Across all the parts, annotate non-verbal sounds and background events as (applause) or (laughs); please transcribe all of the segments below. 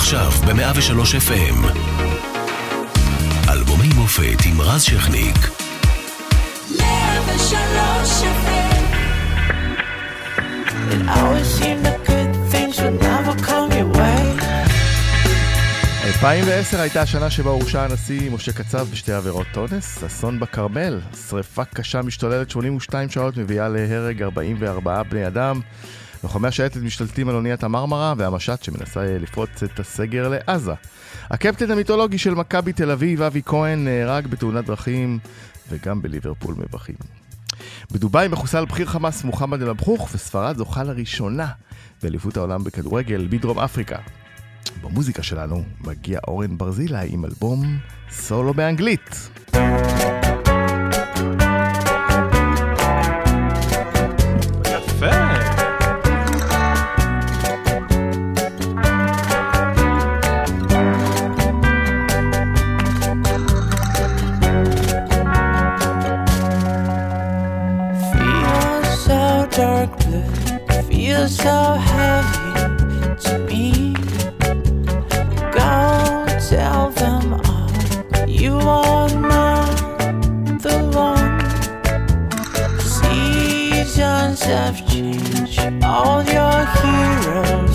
עכשיו ב-103 FM. אלבומי מופת עם רז שכניק. 103 FM. It always seemed that good things would never come your way. 2010 הייתה השנה שבה הורשע הנשיא משה קצב בשתי עבירות אונס, אסון בכרמל, שריפה קשה משתוללת 82 שעות מביאה להרג 44 בני אדם. לוחמי השייטת משתלטים על אוניית המרמרה והמשט שמנסה לפרוץ את הסגר לעזה. הקפטן המיתולוגי של מכבי תל אביב, אבי כהן, נהרג בתאונת דרכים וגם בליברפול מבכים. בדובאי מחוסל בכיר חמאס מוחמד אל-מבחוך וספרד זוכה לראשונה באליפות העולם בכדורגל בדרום אפריקה. במוזיקה שלנו מגיע אורן ברזילי עם אלבום סולו באנגלית. So heavy to me. Go tell them all you are not the one. Seasons have changed, all your heroes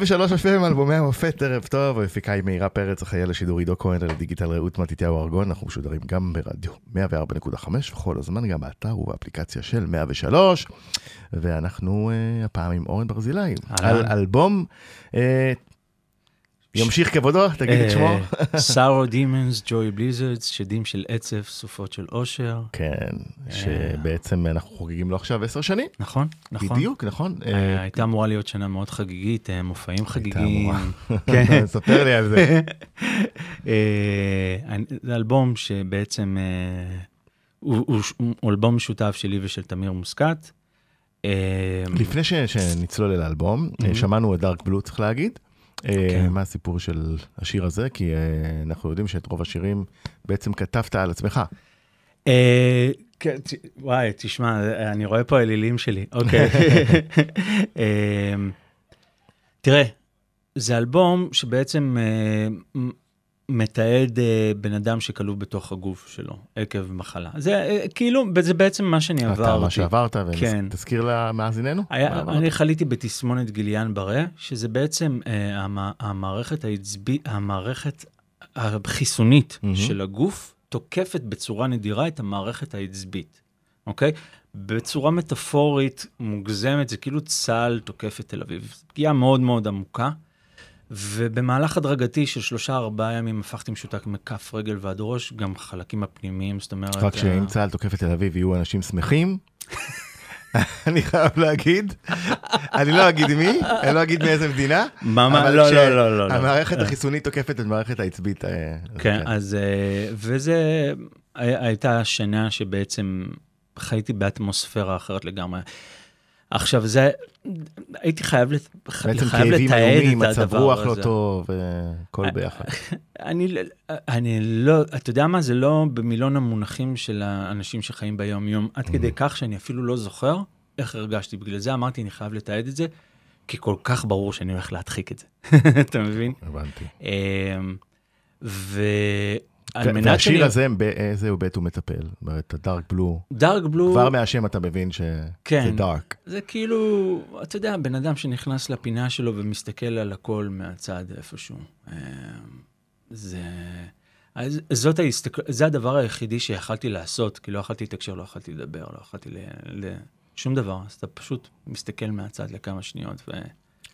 103 FM, אלבומי המופת, ערב טוב, המפיקה היא מאירה פרץ, אחראי לשידור עידו כהן, על הדיגיטל רעות מתתיהו ארגון, אנחנו משודרים גם ברדיו 104.5, וכל הזמן גם באתר ובאפליקציה של 103, ואנחנו uh, הפעם עם אורן ברזילי, על אלבום uh, ימשיך כבודו, תגיד את שמו. סארו דימונס, ג'וי בליזרדס, שדים של עצב, סופות של אושר. כן, שבעצם אנחנו חוגגים לו עכשיו עשר שנים. נכון, נכון. בדיוק, נכון. אה, הייתה אמורה להיות שנה מאוד חגיגית, אה, מופעים חגיגיים. (laughs) כן, (laughs) ספר לי על זה. אה, זה אלבום שבעצם אה, הוא- אלבום משותף שלי ושל תמיר מוסקת. אה, לפני שנצלול אל האלבום. שמענו את דארק בלו, צריך להגיד. אה, כן. מה הסיפור של השיר הזה? כי אה, אנחנו יודעים שאת רוב השירים בעצם כתבת על עצמך. אה, כן, וואי, תשמע, אני רואה פה אלילים שלי, אוקיי. (laughs) אה, תראה, זה אלבום שבעצם מתעד אה, בן אדם שכלוא בתוך הגוף שלו עקב מחלה. זה אה, כאילו, זה בעצם מה שאני אתה עברתי. מה שעברת, כן. ותזכיר למאזיננו. היה? אני חליתי בתסמונת גיליאן ברה, שזה בעצם אה, המ, המערכת, העצבי, המערכת החיסונית מהמם. של הגוף תוקפת בצורה נדירה את המערכת העצבית, אוקיי? בצורה מטאפורית מוגזמת, זה כאילו צה"ל תוקף את תל אביב. פגיעה מאוד מאוד עמוקה, ובמהלך הדרגתי של שלושה ארבעה ימים הפכתי משותק מכף רגל ועד ראש, גם חלקים הפנימיים, זאת אומרת... רק שאם צה"ל תוקף את תל אביב יהיו אנשים שמחים. (laughs) אני חייב להגיד, אני לא אגיד מי, אני לא אגיד מאיזה מדינה? אבל לא, לא, לא, לא. המערכת החיסונית תוקפת את המערכת העצבית. אה, אז כן, אז אה, וזה הי- הייתה שנה שבעצם חייתי באטמוספירה אחרת לגמרי. עכשיו זה, הייתי חייב, לת- בעצם חייב כאבים לתעד איומים, את מצב הדבר רוח לא הזה. טוב, הכל ביחד. (laughs) אני, אני לא, אתה יודע מה, זה לא במילון המונחים של האנשים שחיים ביום יום, עד כדי כך שאני אפילו לא זוכר איך הרגשתי. בגלל זה אמרתי, אני חייב לתעד את זה, כי כל כך ברור שאני הולך להדחיק את זה. (laughs) אתה מבין? הבנתי. אמ, ו- מנת והשיר הזה, באיזה היבט הוא מטפל? זאת אומרת, הדארק בלו, דארק בלו, כבר מהשם אתה מבין שזה כן. דארק. זה כאילו, אתה יודע, בן אדם שנכנס לפינה שלו ומסתכל על הכל מהצד איפשהו. אמ, זה... אז זאת ההסתכל... זה הדבר היחידי שיכלתי לעשות, כי לא יכלתי לתקשר, לא יכלתי לדבר, לא יכלתי ל... ל... שום דבר, אז אתה פשוט מסתכל מהצד לכמה שניות, ו...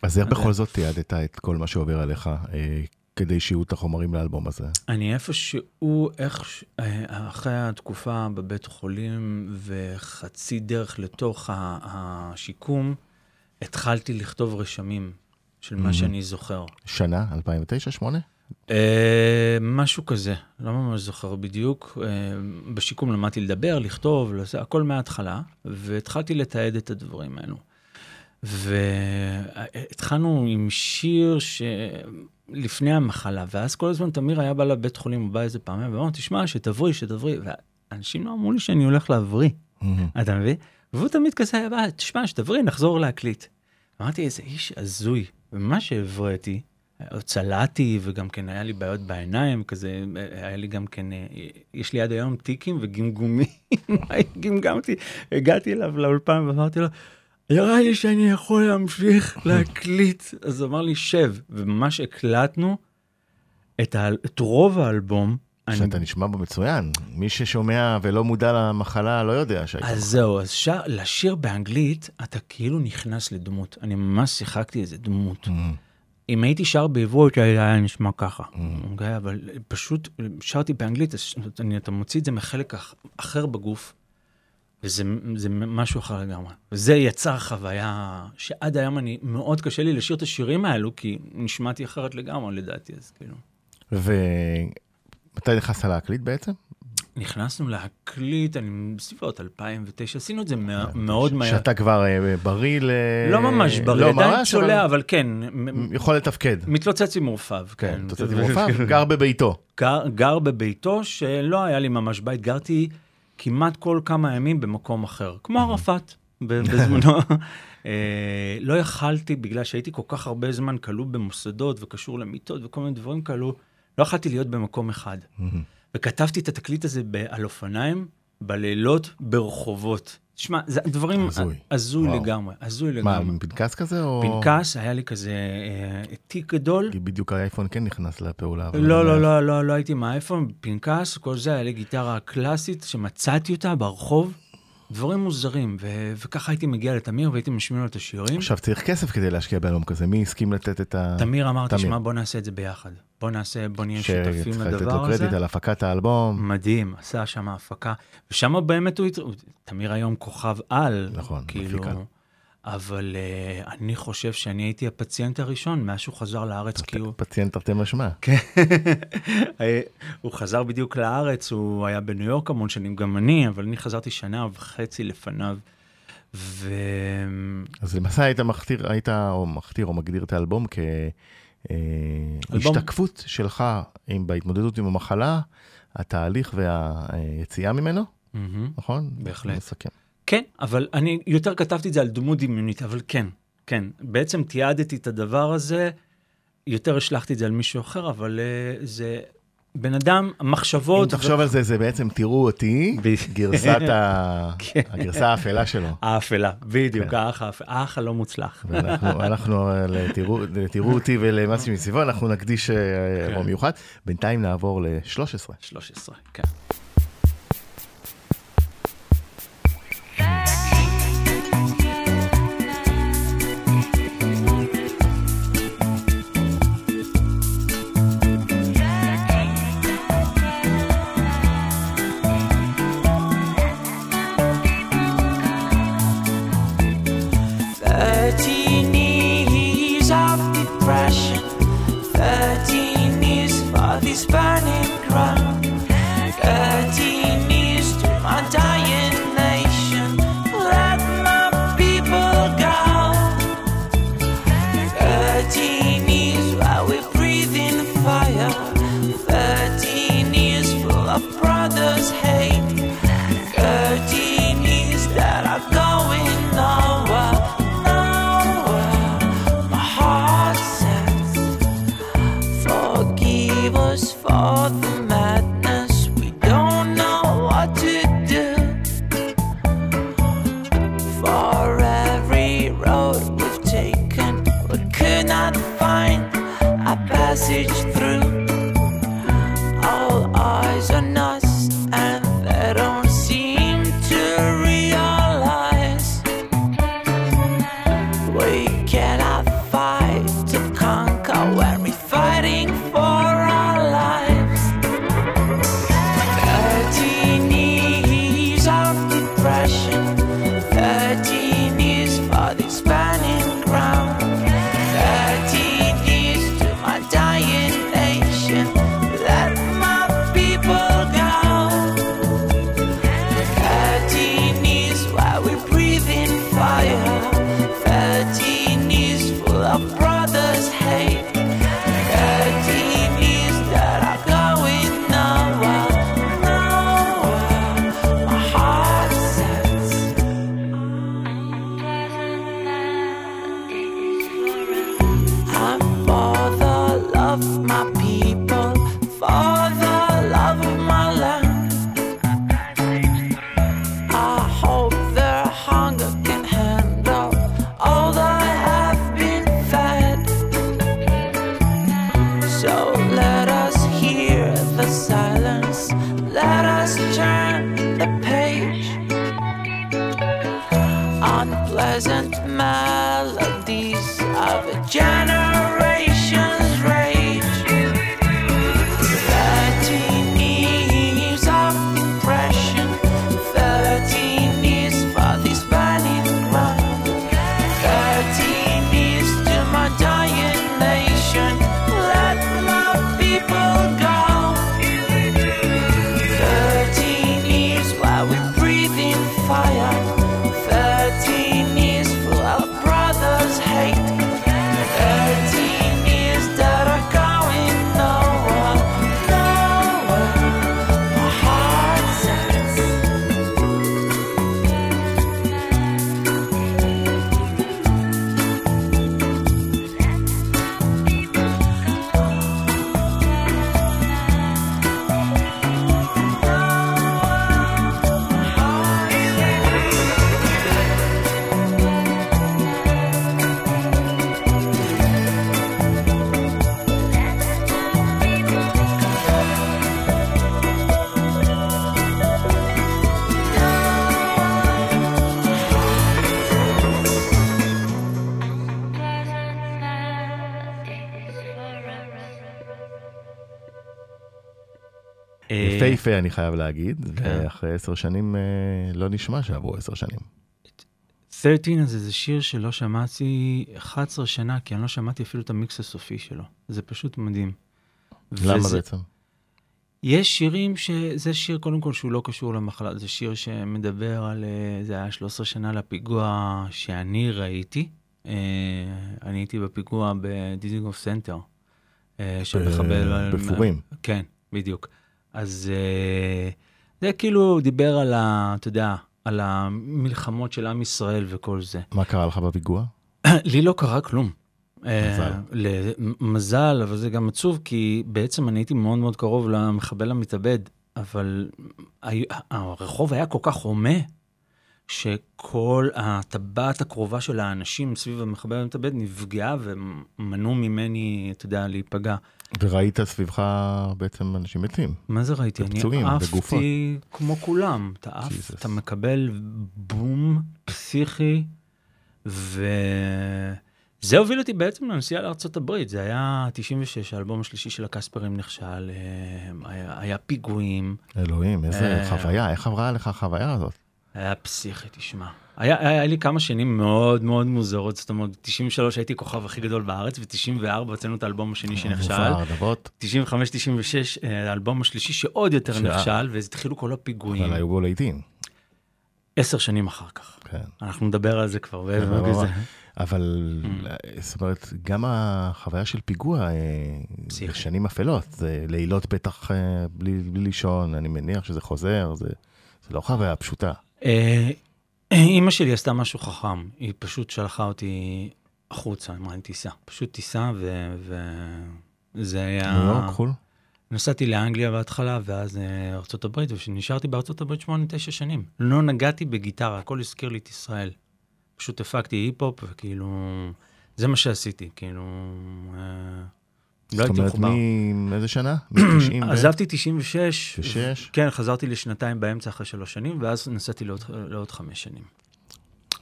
אז איך בכל זאת תיעדת את כל מה שעובר עליך, אה, כדי שיהיו את החומרים לאלבום הזה? אני איפשהו, איך, ש- אה, אחרי התקופה בבית חולים וחצי דרך לתוך השיקום, התחלתי לכתוב רשמים של מה. שאני זוכר. שנה, 2009, 2008? אה, משהו כזה, לא ממש זוכר בדיוק. אה, בשיקום למדתי לדבר, לכתוב, לזה, הכל מההתחלה, והתחלתי לתעד את הדברים האלו. והתחלנו עם שיר שלפני המחלה, ואז כל הזמן תמיר היה בא לבית חולים, הוא בא איזה פעמיים, ואמר, תשמע, שתבריא, שתבריא. ואנשים לא אמרו לי שאני הולך להבריא, אתה מבין? והוא תמיד כזה היה בא, תשמע, שתבריא, נחזור להקליט. אמרתי, איזה איש הזוי. ומה שהבראתי, צלעתי, וגם כן היה לי בעיות בעיניים, כזה, היה לי גם כן, אה, יש לי עד היום טיקים וגמגומים, (laughs) גמגמתי, הגעתי אליו לאולפן ואמרתי לו, נראה לי שאני יכול להמשיך להקליט. אז הוא אמר לי, שב, וממש הקלטנו את, ה... את רוב האלבום. אני- שאתה נשמע בו מצוין. מי ששומע ולא מודע למחלה לא יודע שהייתה. אז זהו, אז שר, לשיר באנגלית, אתה כאילו נכנס לדמות. אני ממש שיחקתי איזה דמות. Mhm. אם הייתי שר בעברית, היה נשמע ככה. Mhm. אוקיי? אבל פשוט שרתי באנגלית, אז אני- אתה מוציא את זה מחלק אח- אחר בגוף, וזה זה משהו אחר לגמרי. וזה יצר חוויה שעד היום אני, מאוד קשה לי לשיר את השירים האלו, כי נשמעתי אחרת לגמרי לדעתי, אז כאילו. ומתי נכנסת להקליט בעצם? נכנסנו להקליט, אני בסביבות 2009, עשינו את זה מא- מאוד מהר. שאתה כבר אה, בריא ל... לא ממש בריא, לא עדיין ממש, צולע, אבל אבל כן, יכול לתפקד. מתלוצץ עם מעורפב, כן, כן. תוצאת עם רופא, גר בביתו. גר, גר בביתו, שלא היה לי ממש בית, גרתי כמעט כל כמה ימים במקום אחר, כמו ערפאת (laughs) בזמנו. אה, לא יכלתי, בגלל שהייתי כל כך הרבה זמן כלוא במוסדות וקשור למיטות וכל מיני דברים כאלו, לא יכלתי להיות במקום אחד. וכתבתי את התקליט הזה על אופניים, בלילות, ברחובות. תשמע, זה דברים הזוי. לגמרי, הזוי מה, לגמרי. עם פנקס כזה או... פנקס, היה לי כזה אה, תיק גדול. כי בדיוק האייפון כן נכנס לפעולה. לא, לא, לא, לא, לא הייתי עם האייפון, פנקס, כל זה, היה לי גיטרה קלאסית שמצאתי אותה ברחוב, דברים מוזרים, ו- וככה הייתי מגיע לתמיר והייתי משמיע לו את השירים. עכשיו צריך כסף כדי להשקיע באלבום כזה, מי הסכים לתת את ה... תמיר אמר. תשמע, בוא נעשה את זה ביחד. בוא נעשה, בוא נהיה שותפים שצריך לתת לו לדבר קרדיט הזה. על הפקת האלבום. מדהים, עשה שם הפקה, ושם באמת הוא, תמיר היום כוכב על, נכון, כאילו, מפיק על. אבל uh, אני חושב שאני הייתי הפציינט הראשון מאז שהוא חזר לארץ, כי הוא, פציינט תרתי משמע. כן, (laughs) הוא חזר בדיוק לארץ, הוא היה בניו יורק המון שנים, גם אני, אבל אני חזרתי שנה וחצי לפניו, ו... אז למעשה היית מכתיר, היית או מכתיר או מגדיר את האלבום אלבום- כהשתקפות שלך עם, בהתמודדות עם המחלה, התהליך והיציאה ממנו, מהמם. נכון? בהחלט. נסכם. כן, אבל אני יותר כתבתי את זה על דמות דמיונית, אבל כן, כן. בעצם תיעדתי את הדבר הזה, יותר השלכתי את זה על מישהו אחר, אבל uh, זה בן אדם, אם המחשבות... תחשוב על זה, זה בעצם תראו אותי, גרסת ה... (laughs) כן. הגרסה האפלה שלו. האפלה, בדיוק, כן. האח האח הלא מוצלח. (laughs) אנחנו, אה, לתראו לתראו אותי ולמשהו מסביבו, אנחנו נקדיש אה, כן. אירוע מיוחד. בינתיים נעבור ל-13. 13, כן. Thirteen years of depression, thirteen years for this burning יפהפה, אני חייב להגיד, כן. ואחרי עשר שנים אה, לא נשמע שעברו עשר שנים. 13 הזה זה שיר שלא שמעתי 11 שנה, כי אני לא שמעתי אפילו את המיקס הסופי שלו. זה פשוט מדהים. למה וזה- בעצם? יש שירים שזה שיר קודם כל שהוא לא קשור למחלה, זה שיר שמדבר על, אה, זה היה 13 שנה לפיגוע שאני ראיתי. אה, אני הייתי בפיגוע בדיזינגוף סנטר, של ב- מחבל... על- בפורים. כן, בדיוק. אז אה, זה כאילו דיבר על ה... אתה יודע, על המלחמות של עם ישראל וכל זה. מה קרה לך בפיגוע? (clears throat) לי לא קרה כלום. מזל. אה, ל- מזל, אבל זה גם עצוב, כי בעצם אני הייתי מאוד מאוד קרוב למחבל המתאבד, אבל הרחוב היה כל כך הומה, שכל הטבעת הקרובה של האנשים סביב המחבל המתאבד נפגעה ומנעו ממני, אתה יודע, להיפגע. וראית סביבך בעצם אנשים מתים. מה זה ראיתי? אני. עפתי כמו כולם. אתה עף. אתה מקבל בום פסיכי, וזה הוביל אותי בעצם לנסיעה הברית. זה היה 96, האלבום השלישי של הקספרים נכשל, אה, היה, היה פיגועים, אלוהים, איזה אה. חוויה, איך עברה לך החוויה הזאת? היה פסיכי, תשמע. היה, היה, היה לי כמה שנים מאוד מאוד מוזרות, זאת אומרת, 93 הייתי הכוכב הכי גדול בארץ, ו-94 הוצאנו את האלבום השני שנכשל. מופר, ארנבות, 95-96, אה, האלבום השלישי שעוד יותר שעה. נכשל, והתחילו כל הפיגועים. אבל היו בו לעיתים. עשר שנים אחר כך. כן. אנחנו נדבר על זה כבר. כן, בערב אבל- הזה. אבל, Mm. זאת אומרת, גם החוויה של פיגוע, אה. זה שנים אפלות, זה לילות בטח אה, בלי לישון, אני מניח שזה חוזר, זה זה לא חוויה פשוטה. אה, אימא שלי עשתה משהו חכם, היא פשוט שלחה אותי החוצה, אמרה לי תיסע, פשוט תיסע, וזה היה... ניו יורק, חו"ל? נסעתי לאנגליה בהתחלה, ואז אה, הברית, ונשארתי בארצות הברית שמונה, תשע שנים. לא נגעתי בגיטרה, הכל הזכיר לי את ישראל. פשוט הפקתי היפ-הופ, וכאילו, זה מה שעשיתי, כאילו... אה, לא זאת הייתי אומרת, מחובר. מאיזה שנה? (clears throat) מ-90 ו... עזבתי 96, 96? כן, חזרתי לשנתיים באמצע אחרי שלוש שנים, ואז נסעתי לעוד, לעוד חמש שנים.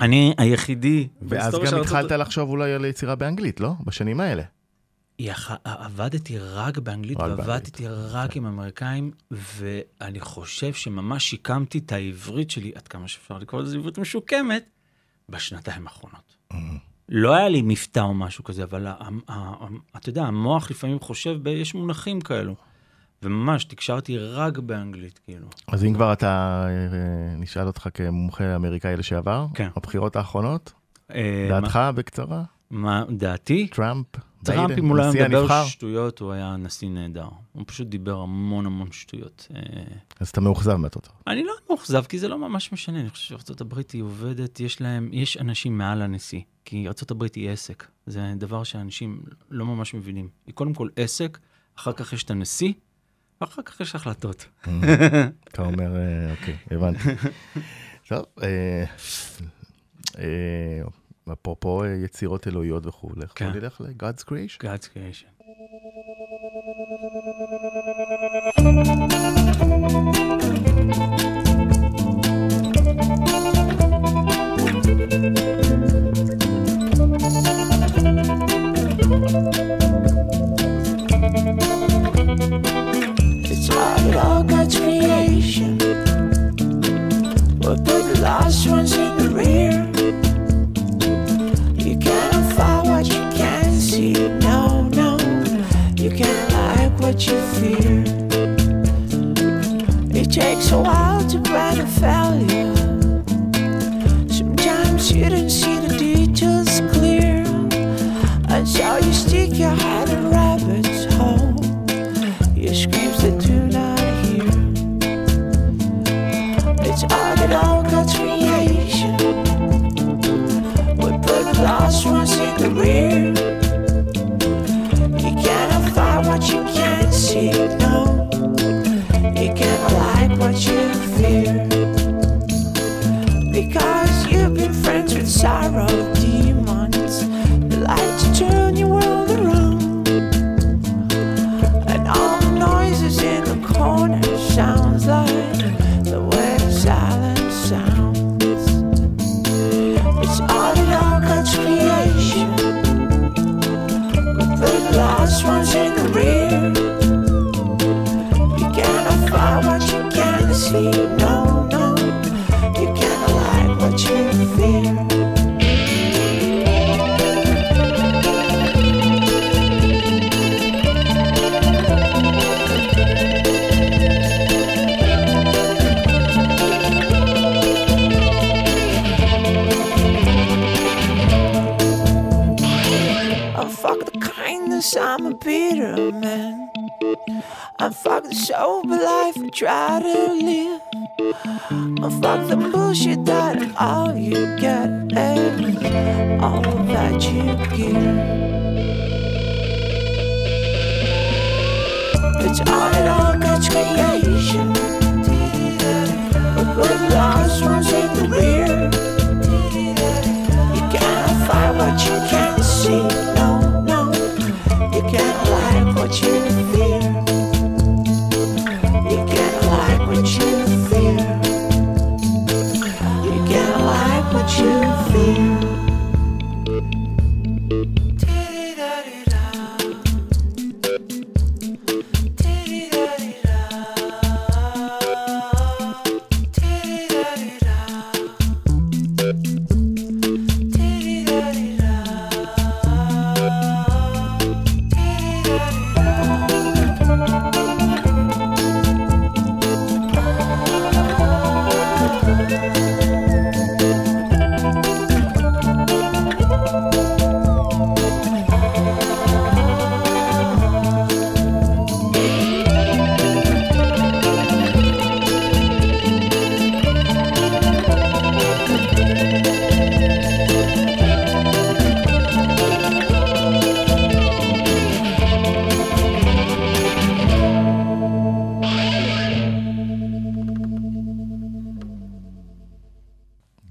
אני היחידי ואז גם התחלת לחשוב אולי על יצירה באנגלית, לא? בשנים האלה. יח... עבדתי רק באנגלית, רק ועבדתי רק עם אמריקאים, ואני חושב שממש שיקמתי את העברית שלי, עד כמה שאפשר לקרוא לזה עברית משוקמת, בשנתיים האחרונות. לא היה לי מבטא או משהו כזה, אבל אתה יודע, המוח לפעמים חושב, ב- יש מונחים כאלו. וממש תקשרתי רק באנגלית, כאילו. אז אם כבר אתה, אה, נשאל אותך כמומחה אמריקאי לשעבר, כן. הבחירות האחרונות, אה, דעתך בקצרה? מה דעתי? טראמפ? טראמפ, אם הוא לא היה מדבר הנבחר? שטויות, הוא היה נשיא נהדר. הוא פשוט דיבר המון המון שטויות. אה, אז אתה מאוכזב מהתוצאות. אני לא מאוכזב, כי זה לא ממש משנה. אני חושב הברית היא עובדת, יש להם, יש אנשים מעל הנשיא. כי הברית היא עסק. זה דבר שאנשים לא ממש מבינים. היא קודם כל עסק, אחר כך יש את הנשיא, ואחר כך יש החלטות. אתה אומר, אה, אוקיי, הבנתי. (laughs) טוב, אה, אפרופו אה, יצירות אלוהיות וכולי, כן. בוא נלך ל-God's Creation? God's creation. Takes a while to plan a failure. Sometimes you don't see the details clear. And so you stick your head in rabbit's hole. Your screams that do not hear. It's all that all God's creation. We put the last ones in the rear.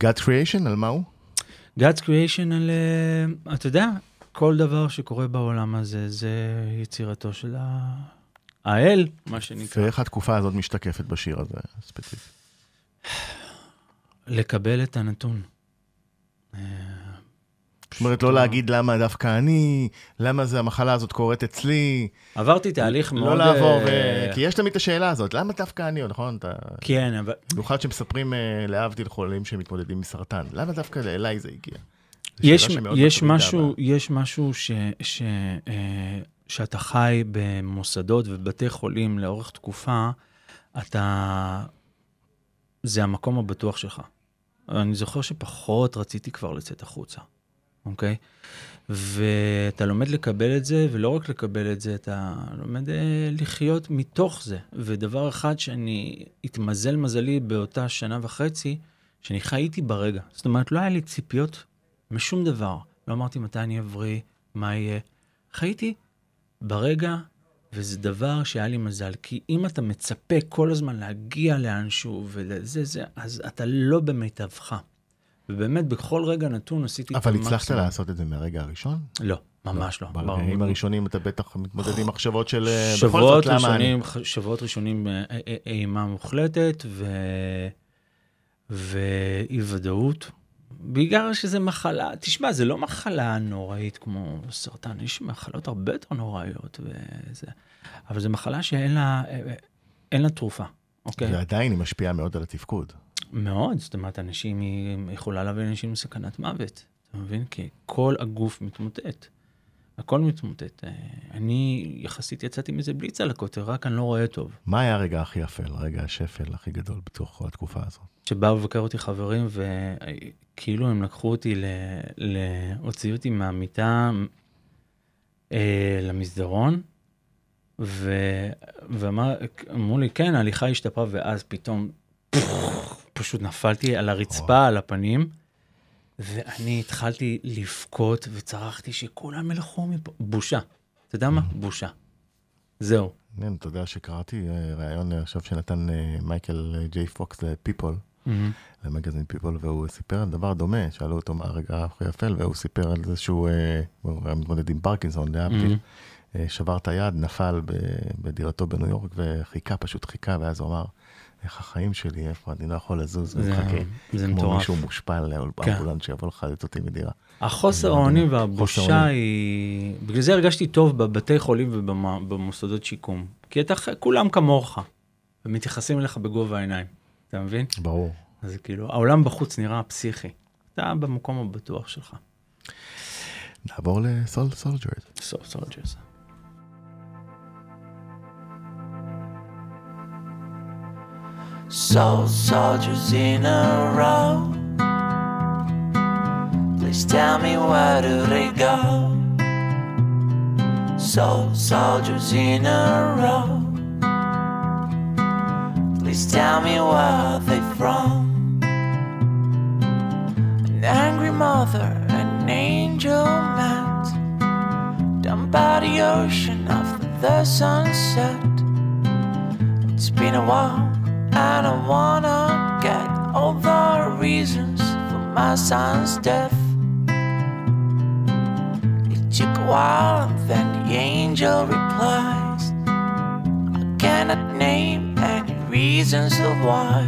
God Creation, על מה הוא? God's creation על, אה, אתה יודע, כל דבר שקורה בעולם הזה, זה יצירתו של ה- האל, מה שנקרא. ואיך התקופה הזאת משתקפת בשיר הזה, ספציפית? לקבל את הנתון. אה, זאת אומרת, לא להגיד למה דווקא אני, למה זה המחלה הזאת קורית אצלי, עברתי תהליך מאוד... לא לעבור, ו... אה, כי יש תמיד את השאלה הזאת, למה דווקא אני, נכון? אתה... כן, אבל... במיוחד שמספרים אה, להבדיל חולים שמתמודדים עם סרטן, למה דווקא אליי זה הגיע? יש, יש משהו. יש משהו ש, ש, אה, שאתה חי במוסדות ובבתי חולים לאורך תקופה, אתה... זה המקום הבטוח שלך. אני זוכר שפחות רציתי כבר לצאת החוצה, אוקיי? ואתה לומד לקבל את זה, ולא רק לקבל את זה, אתה לומד אה, לחיות מתוך זה. ודבר אחד שאני, התמזל מזלי באותה שנה וחצי, שאני חייתי ברגע. זאת אומרת, לא היה לי ציפיות משום דבר. לא אמרתי מתי אני אבריא, מה יהיה. חייתי ברגע, וזה דבר שהיה לי מזל. כי אם אתה מצפה כל הזמן להגיע לאנשהו ולזה, זה, אז אתה לא במיטבך. ובאמת, בכל רגע נתון עשיתי את אבל המקסימום. הצלחת לעשות את זה מהרגע הראשון? לא, ממש לא. ברגעים הראשונים אתה בטח מתמודד עם מחשבות של אה, שבועות? ראשונים, שבועות ראשונים אה, אה, אימה מוחלטת. ואי ודאות. בגלל שזה מחלה, תשמע, זה לא מחלה נוראית כמו סרטן, יש מחלות הרבה יותר נוראיות וזה, אבל זו מחלה שאין לה, אין לה תרופה, אוקיי? ועדיין היא משפיעה מאוד על התפקוד. מאוד, זאת אומרת, אנשים, היא יכולה להביא אנשים לסכנת מוות, אתה מבין? כי כל הגוף מתמוטט. הכל מתמוטט. אה, אני יחסית יצאתי מזה בלי צלקות, רק אני לא רואה טוב. מה היה הרגע הכי אפל, רגע השפל הכי גדול בתוך התקופה הזאת? שבאו לבקר אותי חברים, וכאילו הם לקחו אותי, ל... ל... הוציאו אותי מהמיטה אה, למסדרון, ו... ואמרו לי, כן, ההליכה השתפרה, ואז פתאום פשוט נפלתי על הרצפה, על הפנים, ואני התחלתי לבכות וצרחתי שכולם ילכו מפה. בושה. אתה יודע מה? בושה. זהו. מעניין, אתה יודע שקראתי אה, ראיון אה, עכשיו שנתן אה, מייקל ג'יי פוקס לפיפול, למגזין פיפול, והוא סיפר על דבר דומה, שאלו אותו מה הרגע הכי אפל, והוא סיפר על זה שהוא הוא היה מתמודד עם פרקינסון, להבדיל, אה, שבר את היד, נפל בדירתו בניו יורק, וחיכה, פשוט חיכה, ואז הוא אמר, איך החיים שלי, איפה אני לא יכול לזוז, זה- ומחכה, זה כמו מטורף. מישהו מושפל, כן. אמבולנס שיבוא לחלץ אותי מדירה. החוסר לא האונים והבושה. היא... בגלל זה הרגשתי טוב בבתי חולים ובמוסדות שיקום. כי אתה, כולם כמוך, ומתייחסים אליך בגובה העיניים, אתה מבין? ברור. אז כאילו, העולם בחוץ נראה פסיכי. אתה במקום הבטוח שלך. נעבור ל Soul Soldiers. Soul Soldiers. Soul soldiers in a row. Please tell me where do they go? soul soldiers in a row. Please tell me where they from. An angry mother, an angel met, down by the ocean after the sunset. It's been a while, I wanna get all the reasons for my son's death. It took a while, and then the angel replies, I cannot name any reasons of why.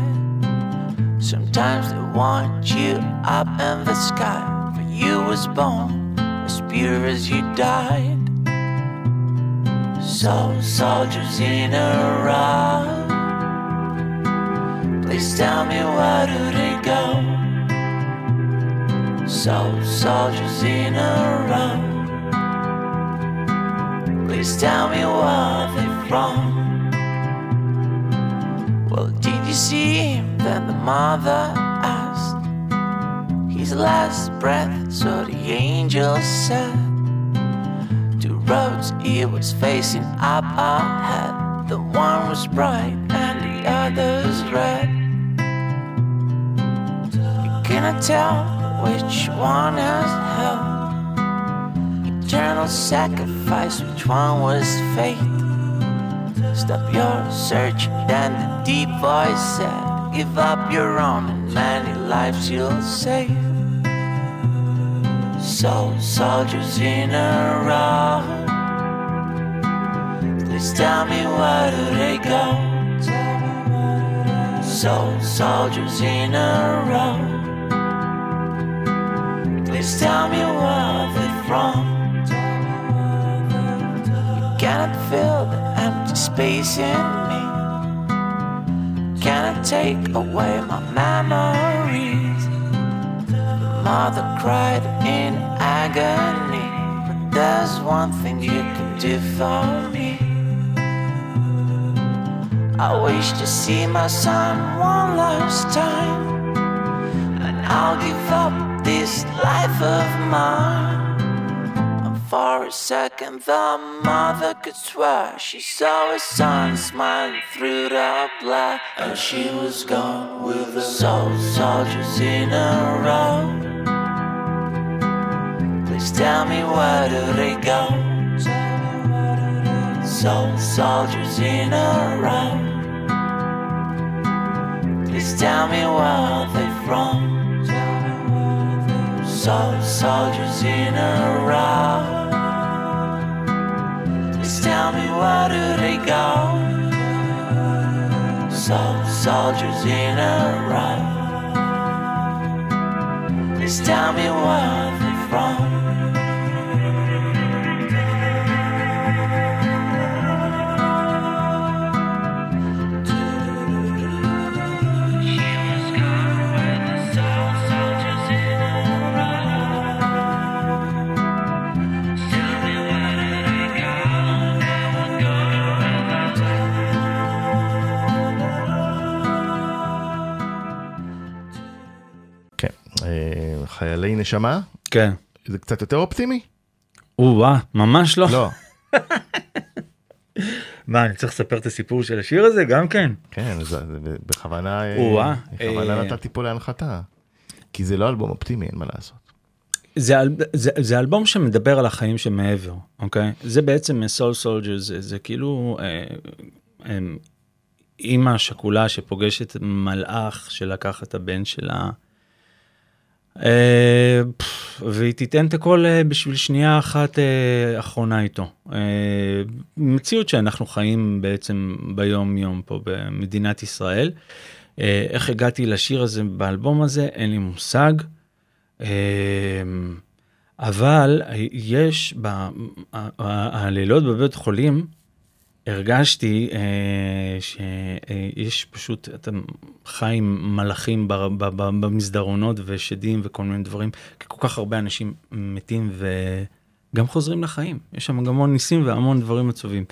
Sometimes they want you up in the sky, for you was born as pure as you died. So soldiers in a. Please tell me where do they go? So soldiers in a row. Please tell me where they from. Well, did you see him? Then the mother asked. His last breath, so the angel said. Two roads he was facing up ahead. The one was bright and the other's red. Cannot tell which one has hell. Eternal sacrifice, which one was fate? Stop your search, then the deep voice said, Give up your own, and many lives you'll save. So, soldiers in a row, please tell me where do they go? So, soldiers in a row, please tell me where they're from. You cannot fill the empty space in me. Cannot take away my memories. The mother cried in agony. But there's one thing you can do for me. I wish to see my son one last time. And I'll give up this life of mine. And for a second, the mother could swear she saw her son smiling through the black. And she was gone with the soul soldiers in a row. Please tell me where do they go? Soul soldiers in a row. Please tell me where they from. Soul soldiers in a row. Please tell me where do they go? Soul soldiers in a row. Please tell me where they're from. כן. אה, חיילי נשמה, כן. זה קצת יותר אופטימי? או-אה, ממש לא. לא. (laughs) מה, אני צריך לספר את הסיפור של השיר הזה גם כן? כן, זה, זה בכוונה, אה, או-אה, בכוונה אה. נתתי פה להנחתה. כי זה לא אלבום אופטימי, אין מה לעשות. זה, זה, זה אלבום שמדבר על החיים שמעבר, אוקיי? זה בעצם סול סולג'ר, זה, זה כאילו אה, אה, אימא שכולה שפוגשת מלאך שלקח את הבן שלה. אה, והיא תיתן את הכל אה, בשביל שנייה אחת אה, אחרונה איתו. מציאות שאנחנו חיים בעצם ביום יום פה במדינת ישראל. איך הגעתי לשיר הזה באלבום הזה אין לי מושג. אבל יש ב- הלילות בבית חולים הרגשתי אה, שיש פשוט אתה חי עם מלאכים ב- ב- ב- במסדרונות ושדים וכל מיני דברים כי כל כך הרבה אנשים מתים וגם חוזרים לחיים יש שם גם המון ניסים והמון דברים עצובים.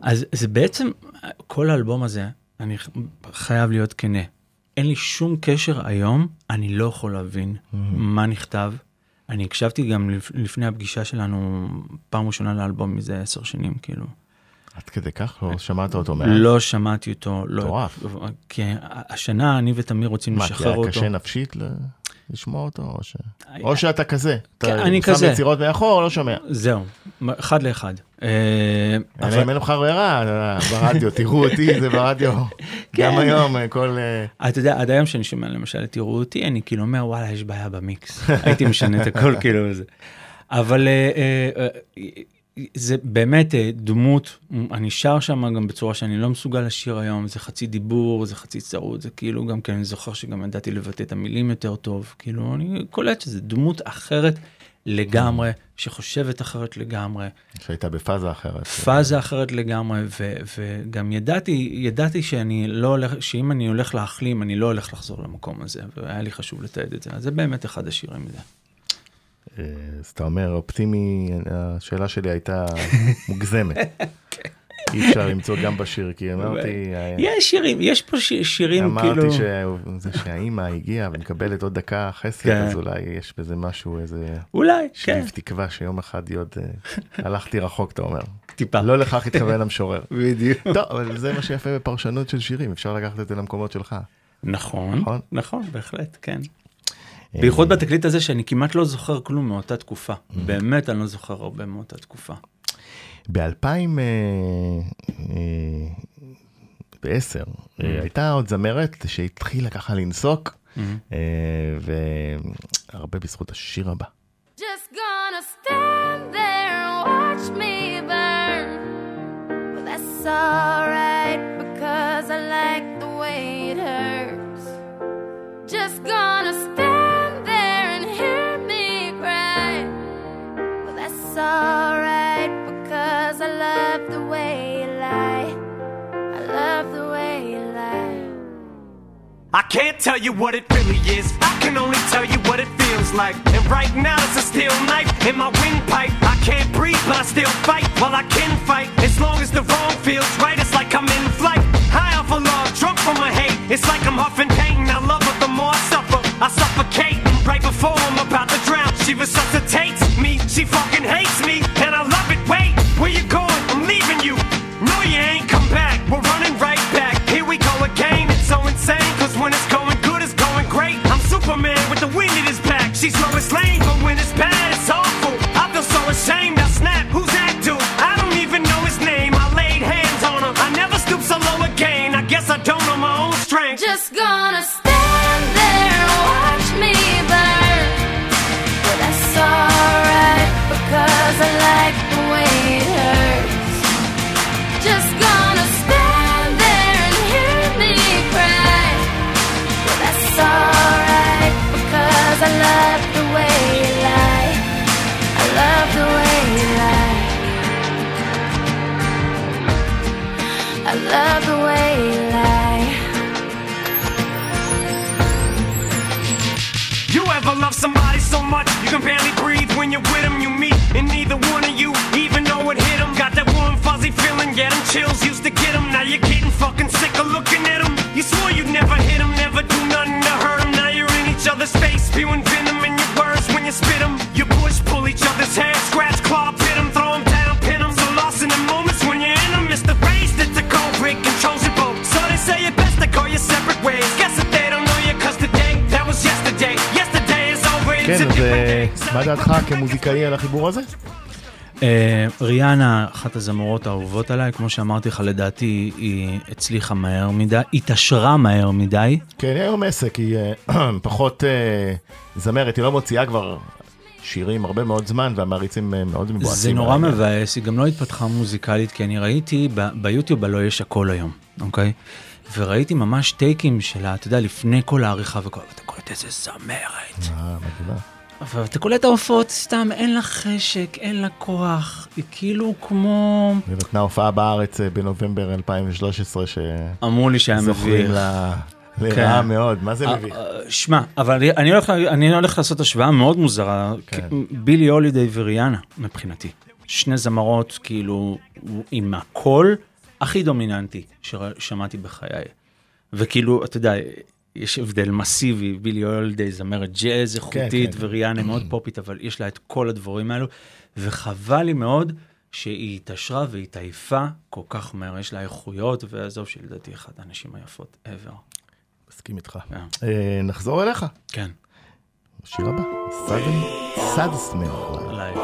אז זה בעצם כל האלבום הזה אני חייב להיות כנה אין לי שום קשר היום אני לא יכול להבין מה נכתב אני הקשבתי גם לפ- לפני הפגישה שלנו, פעם ראשונה לאלבום מזה עשר שנים, כאילו. עד כדי כך לא שמעת אותו מאז? לא שמעתי אותו, לא... מטורף. כי השנה אני ותמיר רוצים מה, כי לשחרר היה אותו. קשה נפשית ל- לשמוע אותו, או ש... או שאתה כזה. כן, אתה אני שם כזה. יצירות מאחור, לא שומע. זהו, אחד לאחד. אה, אבל- אם אין לך ברירה, אה, ברדיו, תראו אותי, זה (laughs) ברדיו. גם כן. היום, אה, כל... אה, אתה יודע, עד היום שאני שומע למשל תראו אותי, אני כאילו אומר, וואלה, יש בעיה במיקס. הייתי משנה את הכל (laughs) כאילו זה. אבל אה, אה, אה, זה באמת אה, דמות, אני שר שם גם בצורה שאני לא מסוגל לשיר היום, זה חצי דיבור, זה חצי צרוד, זה כאילו גם כן, אני זוכר שגם ידעתי לבטא את המילים יותר טוב, כאילו אני קולט שזה דמות אחרת לגמרי, שחושבת אחרת לגמרי. שהייתה בפאזה אחרת. פאזה אחרת לגמרי, ו- וגם ידעתי, ידעתי שאני לא הולך, שאם אני הולך להחלים, אני לא הולך לחזור למקום הזה, והיה לי חשוב לתעד את זה. אז זה באמת אחד השירים מזה. אה, אז אתה אומר, אופטימי, השאלה שלי הייתה מוגזמת. (laughs) אי אפשר למצוא גם בשיר, כי אמרתי, אה, יש שירים, יש פה שירים כאילו... אמרתי שזה שהאימא הגיעה ומקבלת עוד דקה חסד, כן. אז אולי יש בזה משהו, איזה אולי, כן, שביב תקווה שיום אחד יהיה עוד... אה, (laughs) הלכתי רחוק, אתה אומר. טיפה. לא לכך התכוון המשורר. (laughs) בדיוק. טוב, אבל זה מה שיפה בפרשנות של שירים, אפשר לקחת את זה למקומות שלך. נכון, נכון? נכון, בהחלט, כן. אה, בייחוד בתקליט הזה שאני כמעט לא זוכר כלום מאותה תקופה. באמת אני לא זוכר הרבה מאותה תקופה. ב-2010 הייתה עוד זמרת שהתחילה ככה לנסוק, אה, והרבה בזכות השיר הבא. Just gonna stand there and watch me burn. That's alright can't tell you what it really is. I can only tell you what it feels like. And right now it's a steel knife in my windpipe. I can't breathe, but I still fight. Well, I can fight as long as the wrong feels right. It's like I'm in flight, high off of love, drunk from my hate. It's like I'm huffing pain. I love her the more I suffer. I suffocate right before I'm about to drown. She resuscitates me. She fucking hates me, you're with? You meet, and neither one of you even know it hit them. Got that warm, fuzzy feeling, get them chills, used to get them. Now you're getting fucking sick of looking at them. You swore you'd never hit them, never do nothing to hurt them. Now you're in each other's face, spewing venom in your words when you spit them. You push, pull each other's hair, מה דעתך כמוזיקאי על החיבור הזה? אה, ריאנה, אחת הזמרות האהובות עליי, כמו שאמרתי לך, לדעתי היא הצליחה מהר מדי, התעשרה מהר מדי. כן, היא היום עסק, היא אה, (clears throat) פחות אה, זמרת, היא לא מוציאה כבר שירים הרבה מאוד זמן, והמעריצים אה, מאוד מבואסים. זה נורא. מבאס, היא גם לא התפתחה מוזיקלית, כי אני ראיתי ביוטיוב הלא יש הכל היום, אוקיי? וראיתי ממש טייקים שלה, אתה יודע, לפני כל העריכה וכל... אתה קולט איזה זמרת. אה, מדהימה. אבל אתה קולט ההופעות סתם, אין לה חשק, אין לה כוח, היא כאילו כמו... היא נתנה הופעה בארץ אה, בנובמבר 2013, אמרו לי שהיה מביך. לה לרעה כן. מאוד, מה זה אה, מביך? אה, שמע, אבל אני- אני הולך, אני הולך לעשות השוואה מאוד מוזרה, כן. בילי הולידיי וריאנה מבחינתי. שני זמרות כאילו עם הקול הכי דומיננטי ששמעתי בחיי. וכאילו, אתה יודע, יש הבדל מסיבי, בילי הולדיי זמרת ג'אז איכותית, כן. וריאנה מאוד פופית, אבל יש לה את כל הדבורים האלו, וחבל לי מאוד שהיא התעשרה והיא התעייפה כל כך מהר, יש לה איכויות, ועזוב שלדעתי אחת הנשים היפות ever. מסכים איתך. כן. אה, נחזור אליך. כן, השיר הבא, סאד סמל. עליי.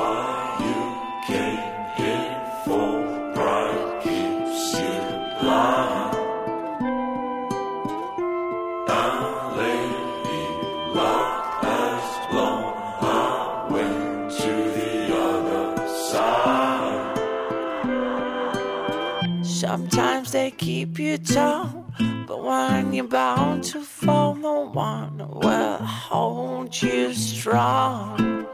You but when you're bound to fall, no one will hold you strong.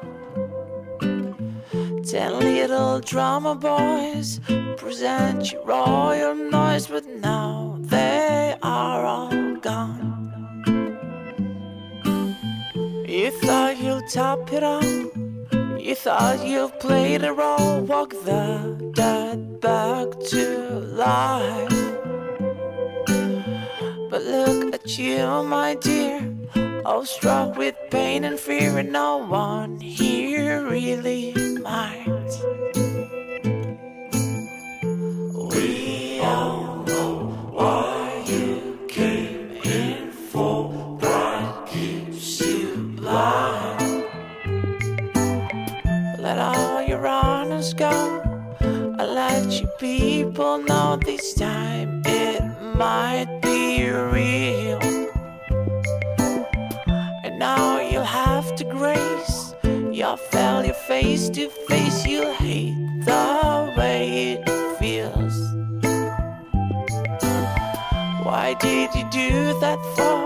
Ten little drama boys present you royal noise, but now they are all gone. You thought you'd top it up. You thought you'd played a role, walk the dead back to life. But look at you, my dear, all struck with pain and fear, and no one here really minds. We all know why you came in for, pride keeps you blind. Let all your honors go. I let you people know this time it might be real. And now you'll have to grace your failure face to face. You'll hate the way it feels. Why did you do that for?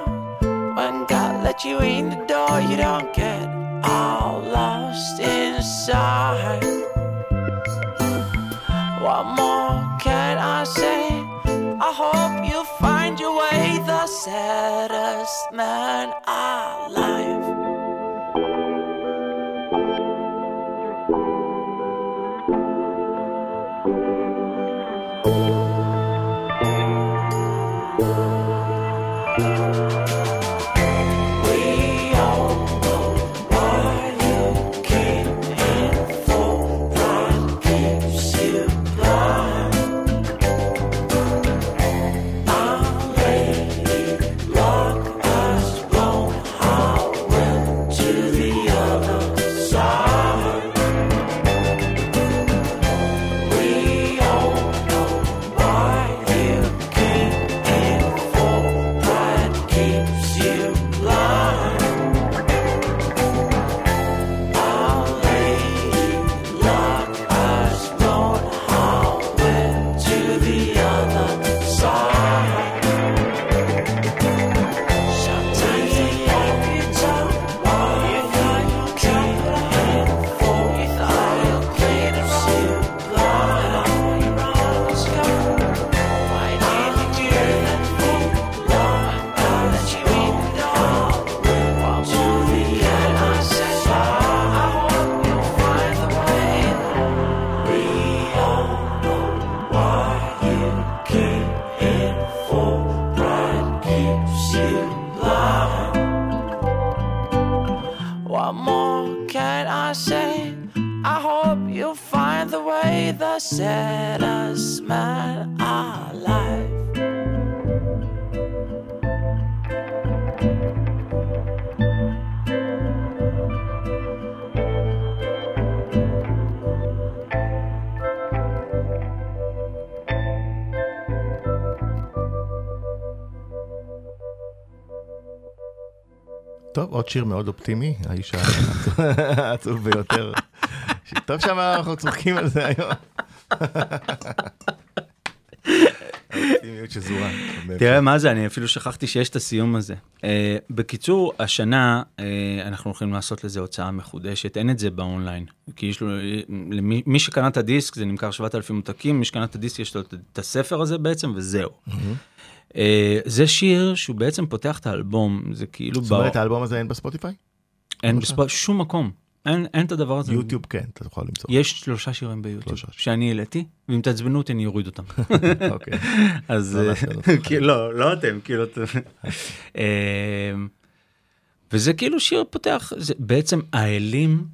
When God let you in the door, you don't get all lost inside. Saddest man alive. שיר מאוד אופטימי, האיש העצוב (laughs) ביותר. טוב שאנחנו צוחקים על זה היום. האופטימיות שזורה. תראה מה זה, אני אפילו שכחתי שיש את הסיום הזה. Uh, בקיצור, השנה uh, אנחנו הולכים לעשות לזה הוצאה מחודשת, אין את זה באונליין. כי יש לו, למי, מי שקנה את הדיסק זה נמכר 7,000 עותקים, מי שקנה את הדיסק יש לו את הספר הזה בעצם, וזהו. Uh, זה שיר שהוא בעצם פותח את האלבום, זה כאילו... זאת אומרת, האלבום הזה אין בספוטיפיי? אין בספוט, שום מקום. אין, אין את הדבר הזה. יוטיוב כן, אתה יכול למצוא. יש שלושה שירים ביוטיוב שלושה. שאני העליתי, ואם תעצבנו אותי אני אוריד אותם. (laughs) אוקיי. אז לא אה, (laughs) לא, לא אתם, כאילו, (laughs) וזה כאילו שיר פותח, זה בעצם האלים,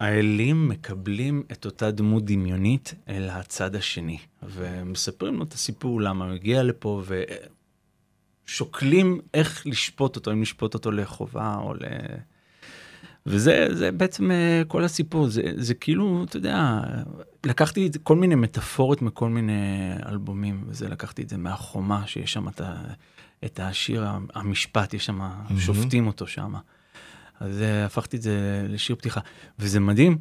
האלים מקבלים את אותה דמות דמיונית אל הצד השני, ומספרים לו את הסיפור למה הוא הגיע לפה, ושוקלים איך לשפוט אותו, אם לשפוט אותו לחובה או ל... וזה זה בעצם אה, כל הסיפור, זה, זה כאילו, אתה יודע, לקחתי את כל מיני מטאפורות מכל מיני אלבומים, וזה לקחתי את זה מהחומה, שיש שם את, ה, את השיר, המשפט, יש שם, שופטים אותו שם. אז אה, הפכתי את זה לשיר פתיחה, וזה מדהים,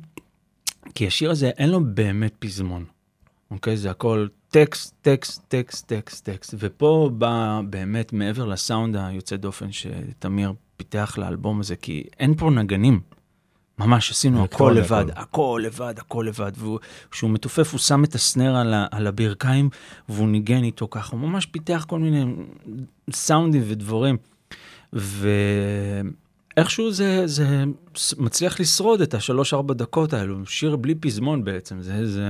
כי השיר הזה אין לו באמת פזמון, אוקיי? זה הכל טקסט, טקסט, טקסט, טקסט, טקסט, ופה בא באמת מעבר לסאונד היוצא דופן שתמיר פיתח לאלבום הזה, כי אין פה נגנים. ממש עשינו הכל אלקטרוני לבד, הכל. הכל לבד, הכל לבד, וכשהוא מתופף הוא שם את הסנר על, ה, על הברכיים והוא ניגן איתו ככה, הוא ממש פיתח כל מיני סאונדים ודברים. ואיכשהו זה, זה מצליח לשרוד את השלוש-ארבע דקות האלו, שיר בלי פזמון בעצם, זה, זה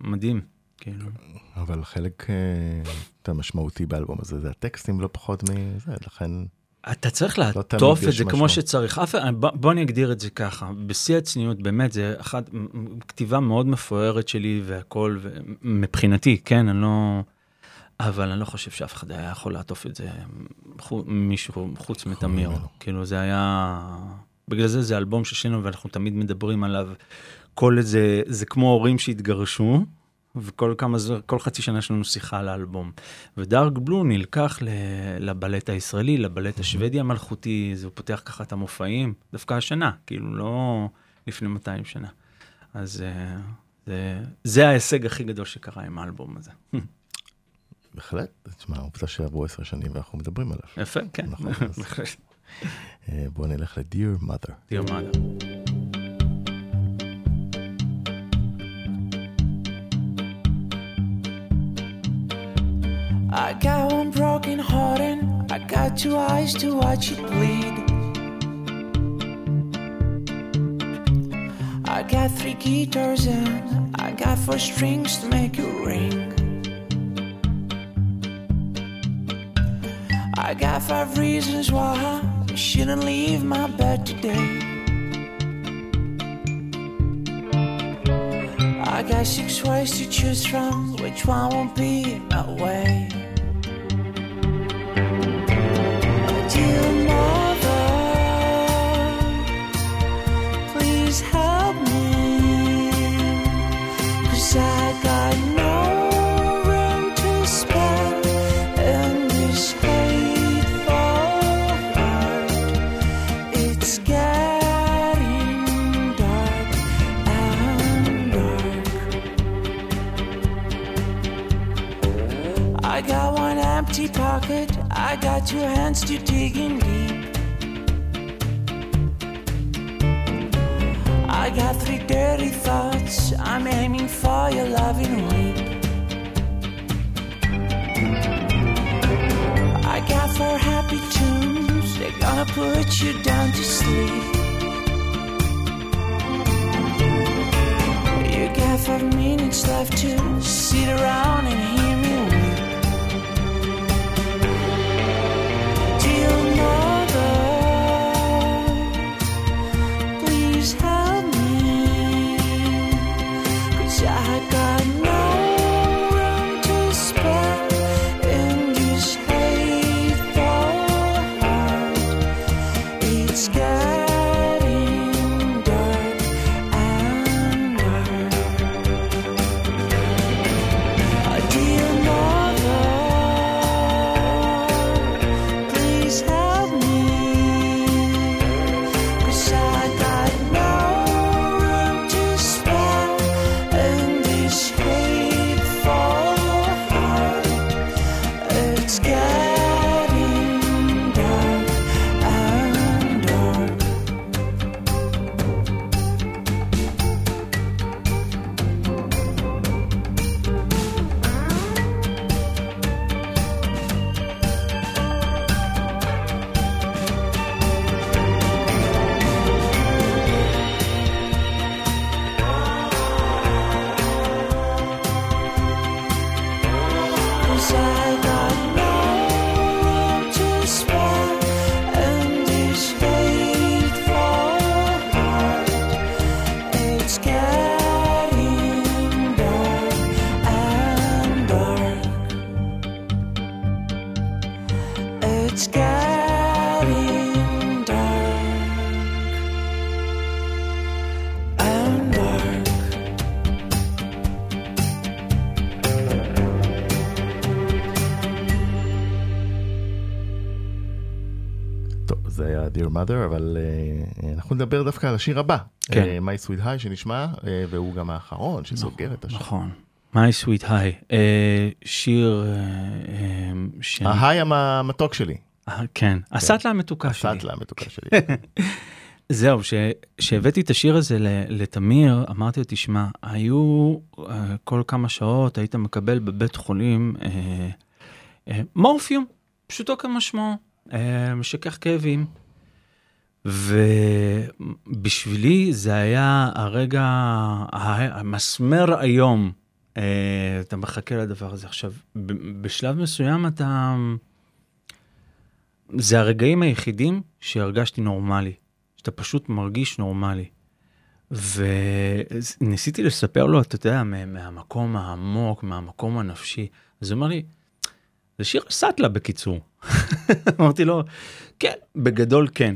מדהים, כאילו. אבל חלק אה, יותר משמעותי באלבום הזה זה הטקסטים לא פחות מזה, לכן אתה צריך לא לעטוף תמיד את זה כמו. שצריך. אף, בוא, בוא אני אגדיר את זה ככה, בשיא הצניעות, באמת, זה אחת, כתיבה מאוד מפוארת שלי והכל, ו- מבחינתי, כן, אני לא... אבל אני לא חושב שאף אחד היה יכול לעטוף את זה, חו, מישהו חוץ מתמיר. כאילו, זה היה... בגלל זה זה אלבום ששנינו ואנחנו תמיד מדברים עליו. כל איזה, זה כמו הורים שהתגרשו, וכל כמה זמן, כל חצי שנה יש לנו שיחה על האלבום. ודארק בלו נלקח לבלט הישראלי, לבלט השוודי המלכותי, זה פותח ככה את המופעים, דווקא השנה, כאילו לא לפני 200 שנה. אז אה, זה, זה ההישג הכי גדול שקרה עם האלבום הזה. (laughs) בהחלט, תשמע, העובדה שעברו עשר שנים ואנחנו מדברים עליו. יפה, כן. נכון, אז- (laughs) אה, בוא נלך ל-Dear Mother. Dear Mother. Got one broken heart and I got two eyes to watch it bleed. I got three guitars and I got four strings to make it ring. I got five reasons why I shouldn't leave my bed today. I got six ways to choose from, which one won't be my way? Got two hands to dig in deep. I got three dirty thoughts, I'm aiming for your loving weep. I got four happy tunes, they're gonna put you down to sleep. You got five minutes left to sit around and hear me Mother, אבל אה, אנחנו נדבר דווקא על השיר הבא, כן. אה, My Sweet High שנשמע, אה, והוא גם האחרון שסוגר את השיר. נכון. My Sweet High, אה, שיר אה, אה, ש... ההיי המ- המתוק שלי, אה, כן, הסאטלה המתוקה שלי. הסאטלה המתוקה שלי. זהו, כשהבאתי את השיר הזה לתמיר, אמרתי לו, תשמע, היו אה, כל כמה שעות, היית מקבל בבית חולים מורפיום, פשוטו כמשמעו, משכך כאבים. ובשבילי זה היה הרגע, המסמר היום, אה, אתה מחכה לדבר הזה. עכשיו, בשלב מסוים אתה... זה הרגעים היחידים שהרגשתי נורמלי, שאתה פשוט מרגיש נורמלי. וניסיתי לספר לו, אתה יודע, מה- מהמקום העמוק, מהמקום הנפשי. אז הוא אמר לי, זה שיר סאטלה בקיצור. (laughs) אמרתי לו, כן, בגדול כן,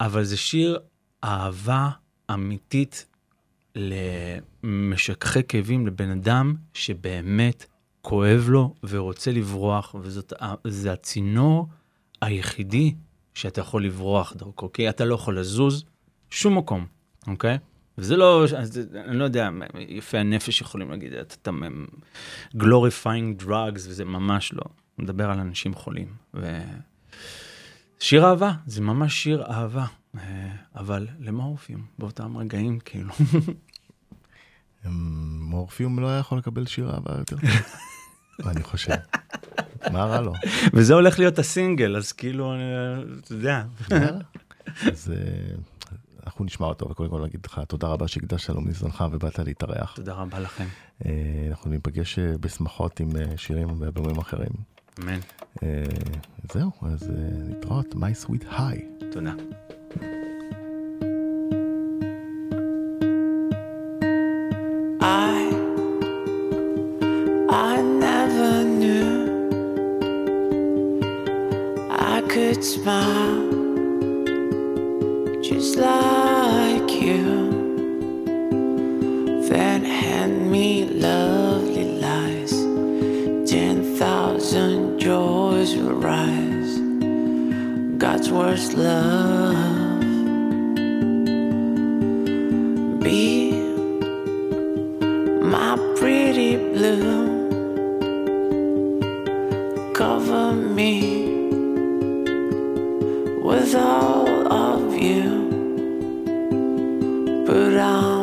אבל זה שיר אהבה אמיתית למשככי כאבים, לבן אדם שבאמת כואב לו ורוצה לברוח, וזה הצינור היחידי שאתה יכול לברוח דרכו, כי אתה לא יכול לזוז שום מקום, אוקיי? וזה לא, אז, אני לא יודע, יפי הנפש יכולים להגיד, אתה, אתה glorifying drugs, וזה ממש לא. מדבר על אנשים חולים. ו... שיר אהבה, זה ממש שיר אהבה, אה, אבל למורפיום, באותם רגעים, כאילו. מורפיום לא היה יכול לקבל שיר אהבה יותר. (laughs) אני חושב. מה רע לו? וזה הולך להיות הסינגל, אז כאילו, אתה יודע. (laughs) אז אה, אנחנו נשמע אותו, וקודם כל נגיד לך תודה רבה שהקדשת לנו מזמנך ובאת להתארח. תודה רבה לכם. אה, אנחנו ניפגש בשמחות עם שירים ואלבומים אחרים. אמן. אה, זהו, אז אה, להתראות, My Sweet High. תודה. I I never knew I could smile just like you. Then hand me lovely Joys will rise. God's worst love. Be my pretty blue. Cover me with all of you. Put on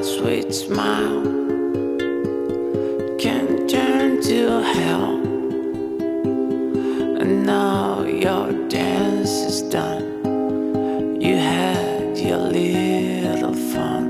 That sweet smile can turn to hell. And now your dance is done. You had your little fun,